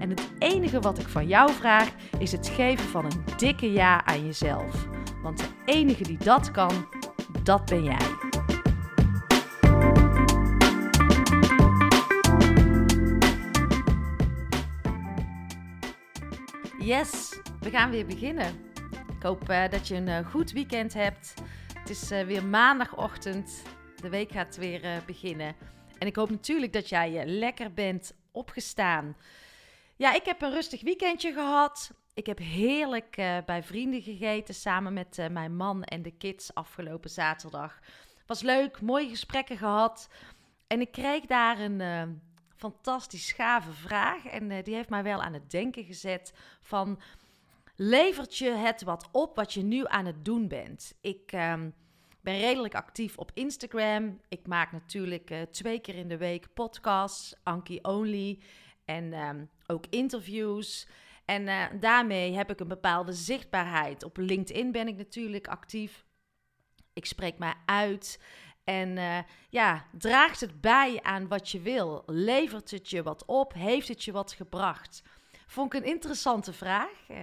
En het enige wat ik van jou vraag is het geven van een dikke ja aan jezelf. Want de enige die dat kan, dat ben jij. Yes, we gaan weer beginnen. Ik hoop uh, dat je een uh, goed weekend hebt. Het is uh, weer maandagochtend. De week gaat weer beginnen. En ik hoop natuurlijk dat jij lekker bent opgestaan. Ja, ik heb een rustig weekendje gehad. Ik heb heerlijk uh, bij vrienden gegeten samen met uh, mijn man en de kids afgelopen zaterdag. Was leuk, mooie gesprekken gehad. En ik kreeg daar een uh, fantastisch gave vraag. En die heeft mij wel aan het denken gezet van... Levert je het wat op wat je nu aan het doen bent? Ik ehm, ben redelijk actief op Instagram. Ik maak natuurlijk twee keer in de week podcasts, Anki Only... En um, ook interviews. En uh, daarmee heb ik een bepaalde zichtbaarheid. Op LinkedIn ben ik natuurlijk actief. Ik spreek mij uit. En uh, ja, draagt het bij aan wat je wil? Levert het je wat op? Heeft het je wat gebracht? Vond ik een interessante vraag. Uh,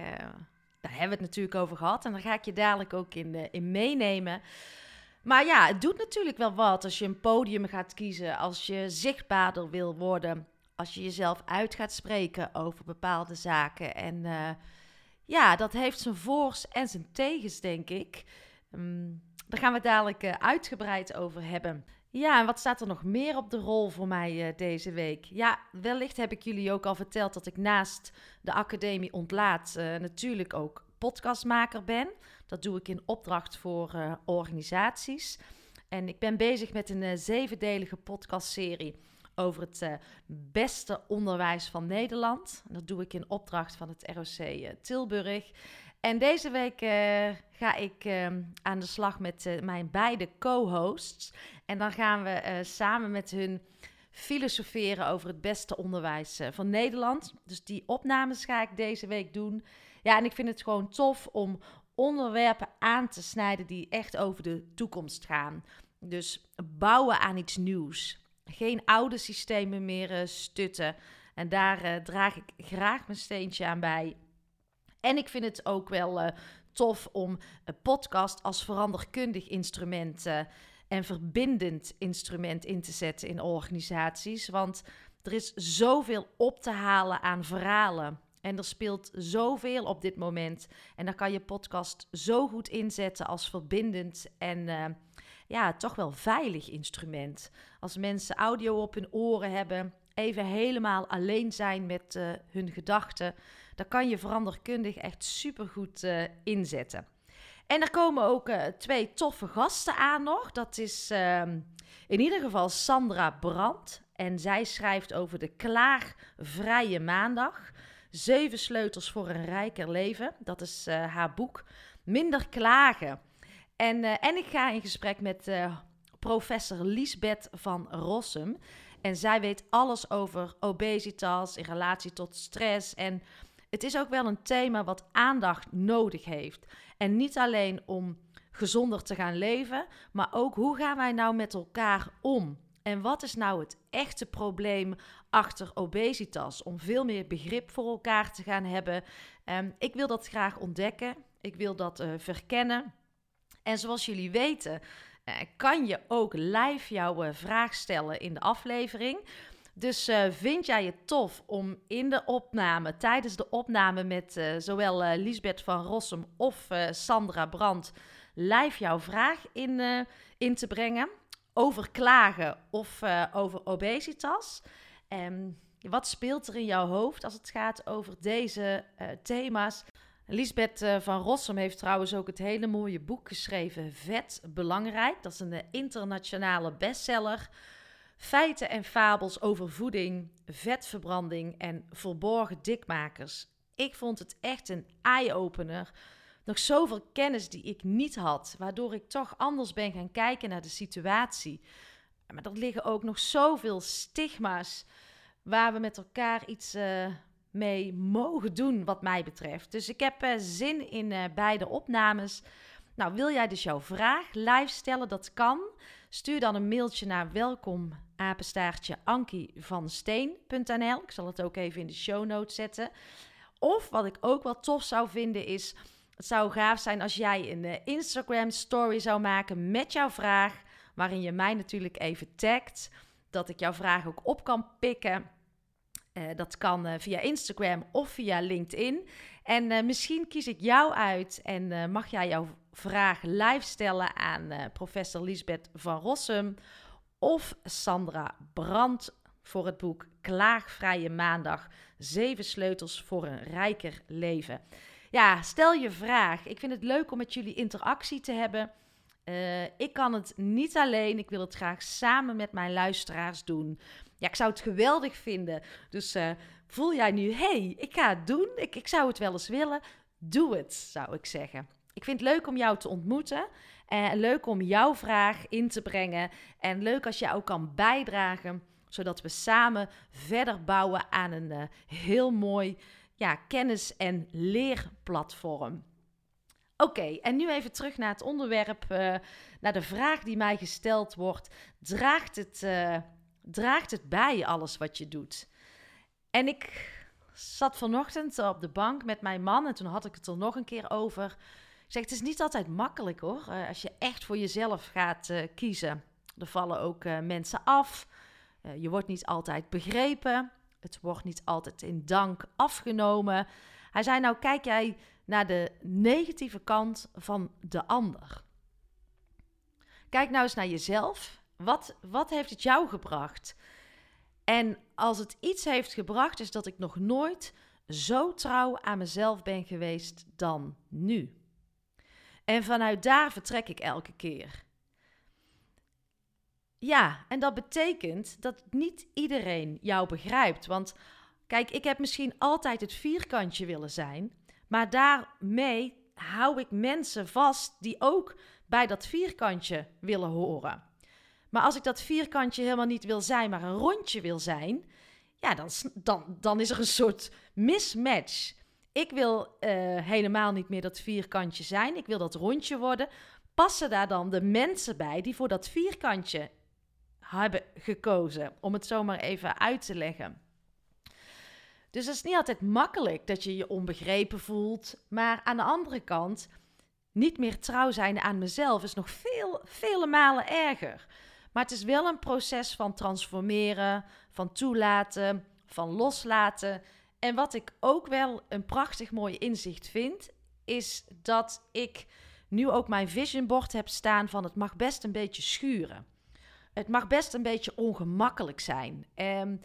daar hebben we het natuurlijk over gehad. En daar ga ik je dadelijk ook in, in meenemen. Maar ja, het doet natuurlijk wel wat als je een podium gaat kiezen. Als je zichtbaarder wil worden als je jezelf uit gaat spreken over bepaalde zaken. En uh, ja, dat heeft zijn voor's en zijn tegens, denk ik. Um, daar gaan we dadelijk uh, uitgebreid over hebben. Ja, en wat staat er nog meer op de rol voor mij uh, deze week? Ja, wellicht heb ik jullie ook al verteld dat ik naast de Academie Ontlaat natuurlijk ook podcastmaker ben. Dat doe ik in opdracht voor organisaties. En ik ben bezig met een zevendelige podcastserie over het uh, beste onderwijs van Nederland. Dat doe ik in opdracht van het ROC uh, Tilburg. En deze week uh, ga ik ehm, aan de slag met mijn beide co-hosts. En dan gaan we samen met hun filosoferen over het beste onderwijs van Nederland. Dus die opnames ga ik deze week doen. Ja, en ik vind het gewoon tof om onderwerpen aan te snijden die echt over de toekomst gaan. Dus bouwen aan iets nieuws geen oude systemen meer uh, stutten. En daar uh, draag ik graag mijn steentje aan bij. En ik vind het ook wel uh, tof om een podcast als veranderkundig instrument en verbindend instrument in te zetten in organisaties. Want er is zoveel op te halen aan verhalen. En er speelt zoveel op dit moment. En dan kan je podcast zo goed inzetten als verbindend en ja, toch wel veilig instrument. Als mensen audio op hun oren hebben, even helemaal alleen zijn met uh, hun gedachten, dan kan je veranderkundig echt supergoed uh, inzetten. En er komen ook uh, twee toffe gasten aan nog. Dat is ehm, in ieder geval Sandra Brandt. En zij schrijft over de klaarvrije maandag. Zeven sleutels voor een rijker leven. Dat is haar boek. Minder klagen. En, uh, en ik ga in gesprek met uh, professor Liesbeth van Rossum. En zij weet alles over obesitas in relatie tot stress. En het is ook wel een thema wat aandacht nodig heeft. En niet alleen om gezonder te gaan leven, maar ook hoe gaan wij nou met elkaar om? En wat is nou het echte probleem achter obesitas? Om veel meer begrip voor elkaar te gaan hebben. Um, ik wil dat graag ontdekken. Ik wil dat uh, verkennen. En zoals jullie weten, eh, kan je ook live jouw eh, vraag stellen in de aflevering. Dus uh, vind jij het tof om in de opname, tijdens de opname met zowel uh, Lisbeth van Rossum of Sandra Brandt, live jouw vraag in, in te brengen over klagen of over obesitas? En wat speelt er in jouw hoofd als het gaat over deze thema's? Lisbeth van Rossum heeft trouwens ook het hele mooie boek geschreven, Vet Belangrijk. Dat is een internationale bestseller Feiten en fabels over voeding, vetverbranding en verborgen dikmakers. Ik vond het echt een eye-opener. Nog zoveel kennis die ik niet had, waardoor ik toch anders ben gaan kijken naar de situatie. Maar er liggen ook nog zoveel stigma's waar we met elkaar iets uh, mee mogen doen, wat mij betreft. Dus ik heb uh, zin in uh, beide opnames. Nou, wil jij dus jouw vraag live stellen? Dat kan. Stuur dan een mailtje naar welkom apenstaartje. Ik zal het ook even in de show notes zetten. Of wat ik ook wel tof zou vinden is, het zou gaaf zijn als jij een uh, Instagram story zou maken met jouw vraag, waarin je mij natuurlijk even tagt, dat ik jouw vraag ook op kan pikken. Uh, dat kan uh, via Instagram of via LinkedIn. En misschien kies ik jou uit en mag jij jouw vraag live stellen aan professor Lisbeth van Rossum of Sandra Brandt voor het boek Klaagvrije Maandag: Zeven sleutels voor een rijker leven. Ja, stel je vraag. Ik vind het leuk om met jullie interactie te hebben. Ik kan het niet alleen. Ik wil het graag samen met mijn luisteraars doen. Ja, ik zou het geweldig vinden. Dus uh, voel jij nu, hey, ik ga het doen. Ik, ik zou het wel eens willen. Doe het, zou ik zeggen. Ik vind het leuk om jou te ontmoeten. En eh, leuk om jouw vraag in te brengen. En leuk als je ook kan bijdragen, zodat we samen verder bouwen aan een uh, heel mooi ja, kennis- en leerplatform. Oké, en nu even terug naar het onderwerp, naar de vraag die mij gesteld wordt. Draagt het, draagt het bij alles wat je doet? En ik zat vanochtend op de bank met mijn man en toen had ik het er nog een keer over zeg, het is niet altijd makkelijk hoor. Uh, als je echt voor jezelf gaat uh, kiezen. Er vallen ook uh, mensen af. je wordt niet altijd begrepen. Het wordt niet altijd in dank afgenomen. Hij zei nou, kijk jij naar de negatieve kant van de ander. Kijk nou eens naar jezelf. Wat, wat heeft het jou gebracht? En als het iets heeft gebracht, is dat ik nog nooit zo trouw aan mezelf ben geweest dan nu. En vanuit daar vertrek ik elke keer. Ja, en dat betekent dat niet iedereen jou begrijpt. Want kijk, ik heb misschien altijd het vierkantje willen zijn, maar daarmee hou ik mensen vast die ook bij dat vierkantje willen horen. Maar als ik dat vierkantje helemaal niet wil zijn, maar een rondje wil zijn, ja, dan, dan, dan is er een soort mismatch. Ik wil uh, helemaal niet meer dat vierkantje zijn. Ik wil dat rondje worden. Passen daar dan de mensen bij die voor dat vierkantje hebben gekozen? Om het zomaar even uit te leggen. Dus het is niet altijd makkelijk dat je je onbegrepen voelt. Maar aan de andere kant, niet meer trouw zijn aan mezelf is nog veel, vele malen erger. Maar het is wel een proces van transformeren, van toelaten, van loslaten. En wat ik ook wel een prachtig mooi inzicht vind, is dat ik nu ook mijn vision board heb staan van het mag best een beetje schuren. Het mag best een beetje ongemakkelijk zijn. En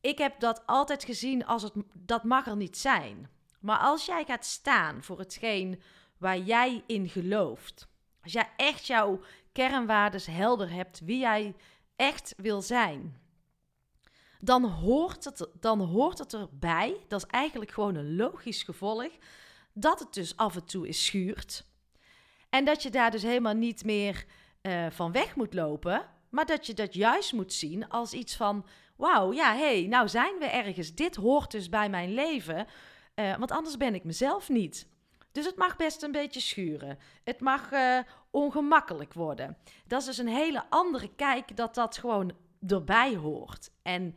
ik heb dat altijd gezien als het dat mag er niet zijn. Maar als jij gaat staan voor hetgeen waar jij in gelooft, als jij echt jouw kernwaardes helder hebt, wie jij echt wil zijn, dan hoort, het, dan hoort het erbij, dat is eigenlijk gewoon een logisch gevolg, dat het dus af en toe is schuurt. En dat je daar dus helemaal niet meer uh, van weg moet lopen, maar dat je dat juist moet zien als iets van: wauw, ja, hé, hey, nou zijn we ergens. Dit hoort dus bij mijn leven, uh, want anders ben ik mezelf niet. Dus het mag best een beetje schuren. Het mag uh, ongemakkelijk worden. Dat is dus een hele andere kijk dat dat gewoon erbij hoort. En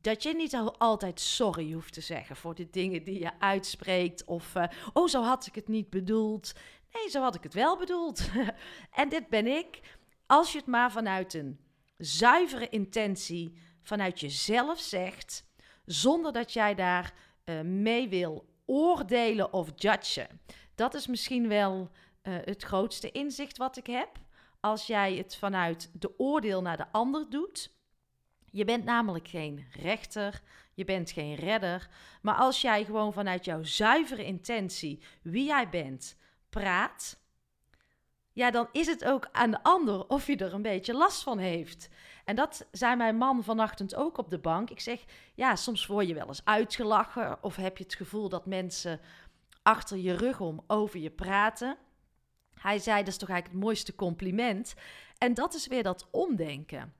dat je niet altijd sorry hoeft te zeggen voor de dingen die je uitspreekt. Of, uh, oh, zo had ik het niet bedoeld. Nee, zo had ik het wel bedoeld. en dit ben ik. Als je het maar vanuit een zuivere intentie, vanuit jezelf zegt, zonder dat jij daar uh, mee wil oordelen of judgen. Dat is misschien wel uh, het grootste inzicht wat ik heb. Als jij het vanuit de oordeel naar de ander doet. Je bent namelijk geen rechter, je bent geen redder. Maar als jij gewoon vanuit jouw zuivere intentie, wie jij bent, praat. Ja, dan is het ook aan de ander of je er een beetje last van heeft. En dat zei mijn man vanochtend ook op de bank. Ik zeg, ja, soms word je wel eens uitgelachen of heb je het gevoel dat mensen achter je rug om over je praten. Hij zei, dat is toch eigenlijk het mooiste compliment. En dat is weer dat omdenken.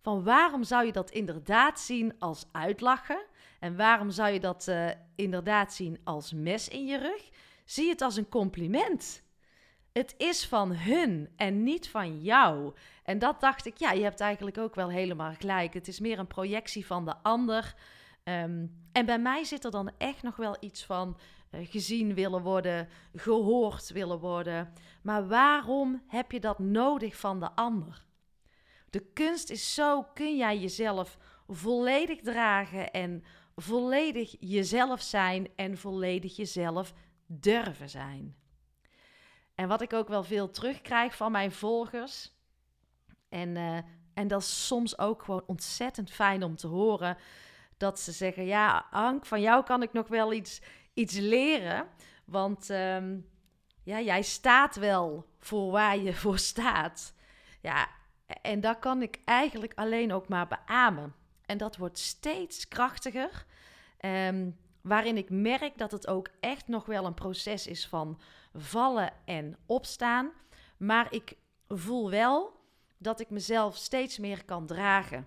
Van waarom zou je dat inderdaad zien als uitlachen? En waarom zou je dat uh, inderdaad zien als mes in je rug? Zie het als een compliment. Het is van hun en niet van jou. En dat dacht ik, ja, je hebt eigenlijk ook wel helemaal gelijk. Het is meer een projectie van de ander. Um, en bij mij zit er dan echt nog wel iets van uh, gezien willen worden, gehoord willen worden. Maar waarom heb je dat nodig van de ander? De kunst is zo, kun jij jezelf volledig dragen en volledig jezelf zijn en volledig jezelf durven zijn. En wat ik ook wel veel terugkrijg van mijn volgers, en, uh, en dat is soms ook gewoon ontzettend fijn om te horen, dat ze zeggen, ja, Ank, van jou kan ik nog wel iets, iets leren, want um, ja, jij staat wel voor waar je voor staat. Ja, en dat kan ik eigenlijk alleen ook maar beamen. En dat wordt steeds krachtiger. Um, waarin ik merk dat het ook echt nog wel een proces is van vallen en opstaan. Maar ik voel wel dat ik mezelf steeds meer kan dragen.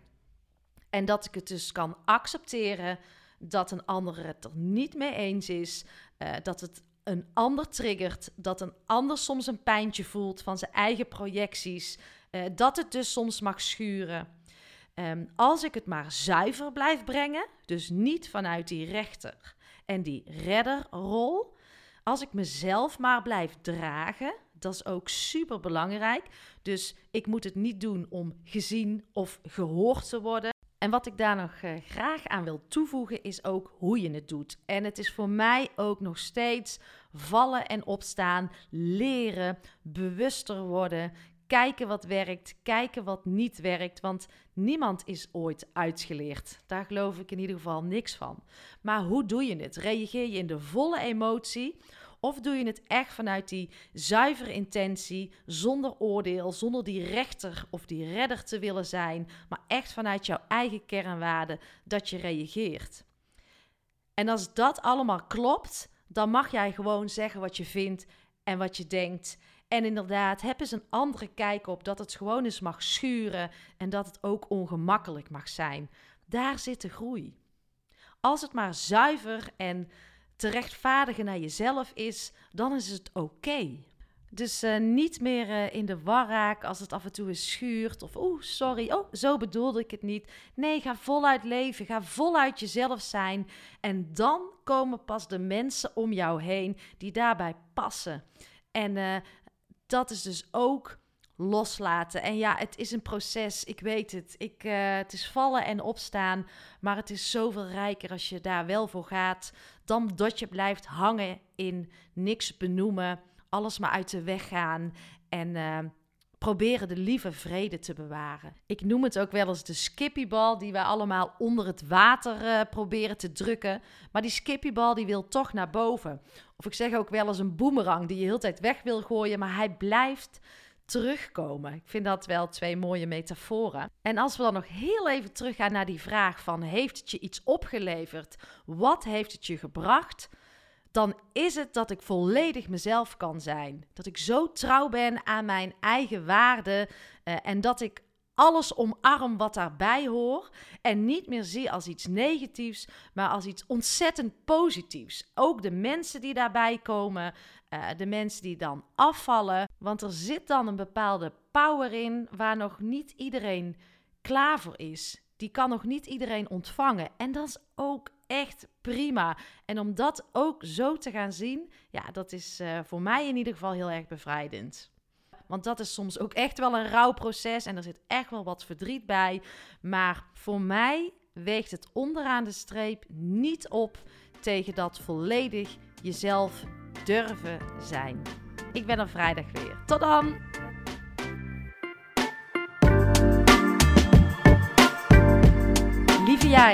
En dat ik het dus kan accepteren dat een ander het er niet mee eens is. Uh, dat het een ander triggert. Dat een ander soms een pijntje voelt van zijn eigen projecties. Uh, dat het dus soms mag schuren. Um, als ik het maar zuiver blijf brengen, dus niet vanuit die rechter en die redderrol, als ik mezelf maar blijf dragen, dat is ook super belangrijk. Dus ik moet het niet doen om gezien of gehoord te worden. En wat ik daar nog uh, graag aan wil toevoegen is ook hoe je het doet. En het is voor mij ook nog steeds vallen en opstaan, leren, bewuster worden, kijken wat werkt, kijken wat niet werkt. Want niemand is ooit uitgeleerd. Daar geloof ik in ieder geval niks van. Maar hoe doe je het? Reageer je in de volle emotie? Of doe je het echt vanuit die zuivere intentie, zonder oordeel, zonder die rechter of die redder te willen zijn, maar echt vanuit jouw eigen kernwaarden dat je reageert? En als dat allemaal klopt, dan mag jij gewoon zeggen wat je vindt en wat je denkt. En inderdaad, heb eens een andere kijk op dat het gewoon eens mag schuren en dat het ook ongemakkelijk mag zijn. Daar zit de groei. Als het maar zuiver en te rechtvaardigen naar jezelf is, dan is het oké. Dus uh, niet meer uh, in de war raken als het af en toe eens schuurt. Of oeh, sorry, oh, zo bedoelde ik het niet. Nee, ga voluit leven. Ga voluit jezelf zijn. En dan komen pas de mensen om jou heen die daarbij passen. En uh, dat is dus ook loslaten. En ja, het is een proces, ik weet het. Ik, uh, het is vallen en opstaan, maar het is zoveel rijker als je daar wel voor gaat, dan dat je blijft hangen in niks benoemen, alles maar uit de weg gaan en uh, proberen de lieve vrede te bewaren. Ik noem het ook wel eens de skippybal die wij allemaal onder het water uh, proberen te drukken, maar die skippybal die wil toch naar boven. Of ik zeg ook wel eens een boemerang die je heel tijd weg wil gooien, maar hij blijft terugkomen. Ik vind dat wel twee mooie metaforen. En als we dan nog heel even teruggaan naar die vraag van heeft het je iets opgeleverd? Wat heeft het je gebracht? Dan is het dat ik volledig mezelf kan zijn. Dat ik zo trouw ben aan mijn eigen waarden uh, en dat ik alles omarm wat daarbij hoort en niet meer zie als iets negatiefs, maar als iets ontzettend positiefs. Ook de mensen die daarbij komen, uh, de mensen die dan afvallen, want er zit dan een bepaalde power in waar nog niet iedereen klaar voor is. Die kan nog niet iedereen ontvangen en dat is ook echt prima. En om dat ook zo te gaan zien, ja, dat is uh, voor mij in ieder geval heel erg bevrijdend. Want dat is soms ook echt wel een rouwproces en er zit echt wel wat verdriet bij. Maar voor mij weegt het onderaan de streep niet op tegen dat volledig jezelf durven zijn. Ik ben er vrijdag weer. Tot dan! Lieve jij,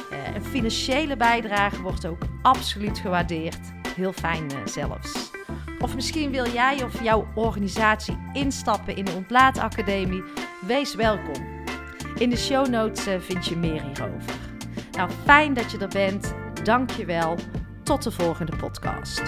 Een financiële bijdrage wordt ook absoluut gewaardeerd. Heel fijn uh, zelfs. Of misschien wil jij of jouw organisatie instappen in de Ontlaatacademie. Wees welkom. In de show notes vind je meer hierover. Nou, fijn dat je er bent. Dank je wel. Tot de volgende podcast.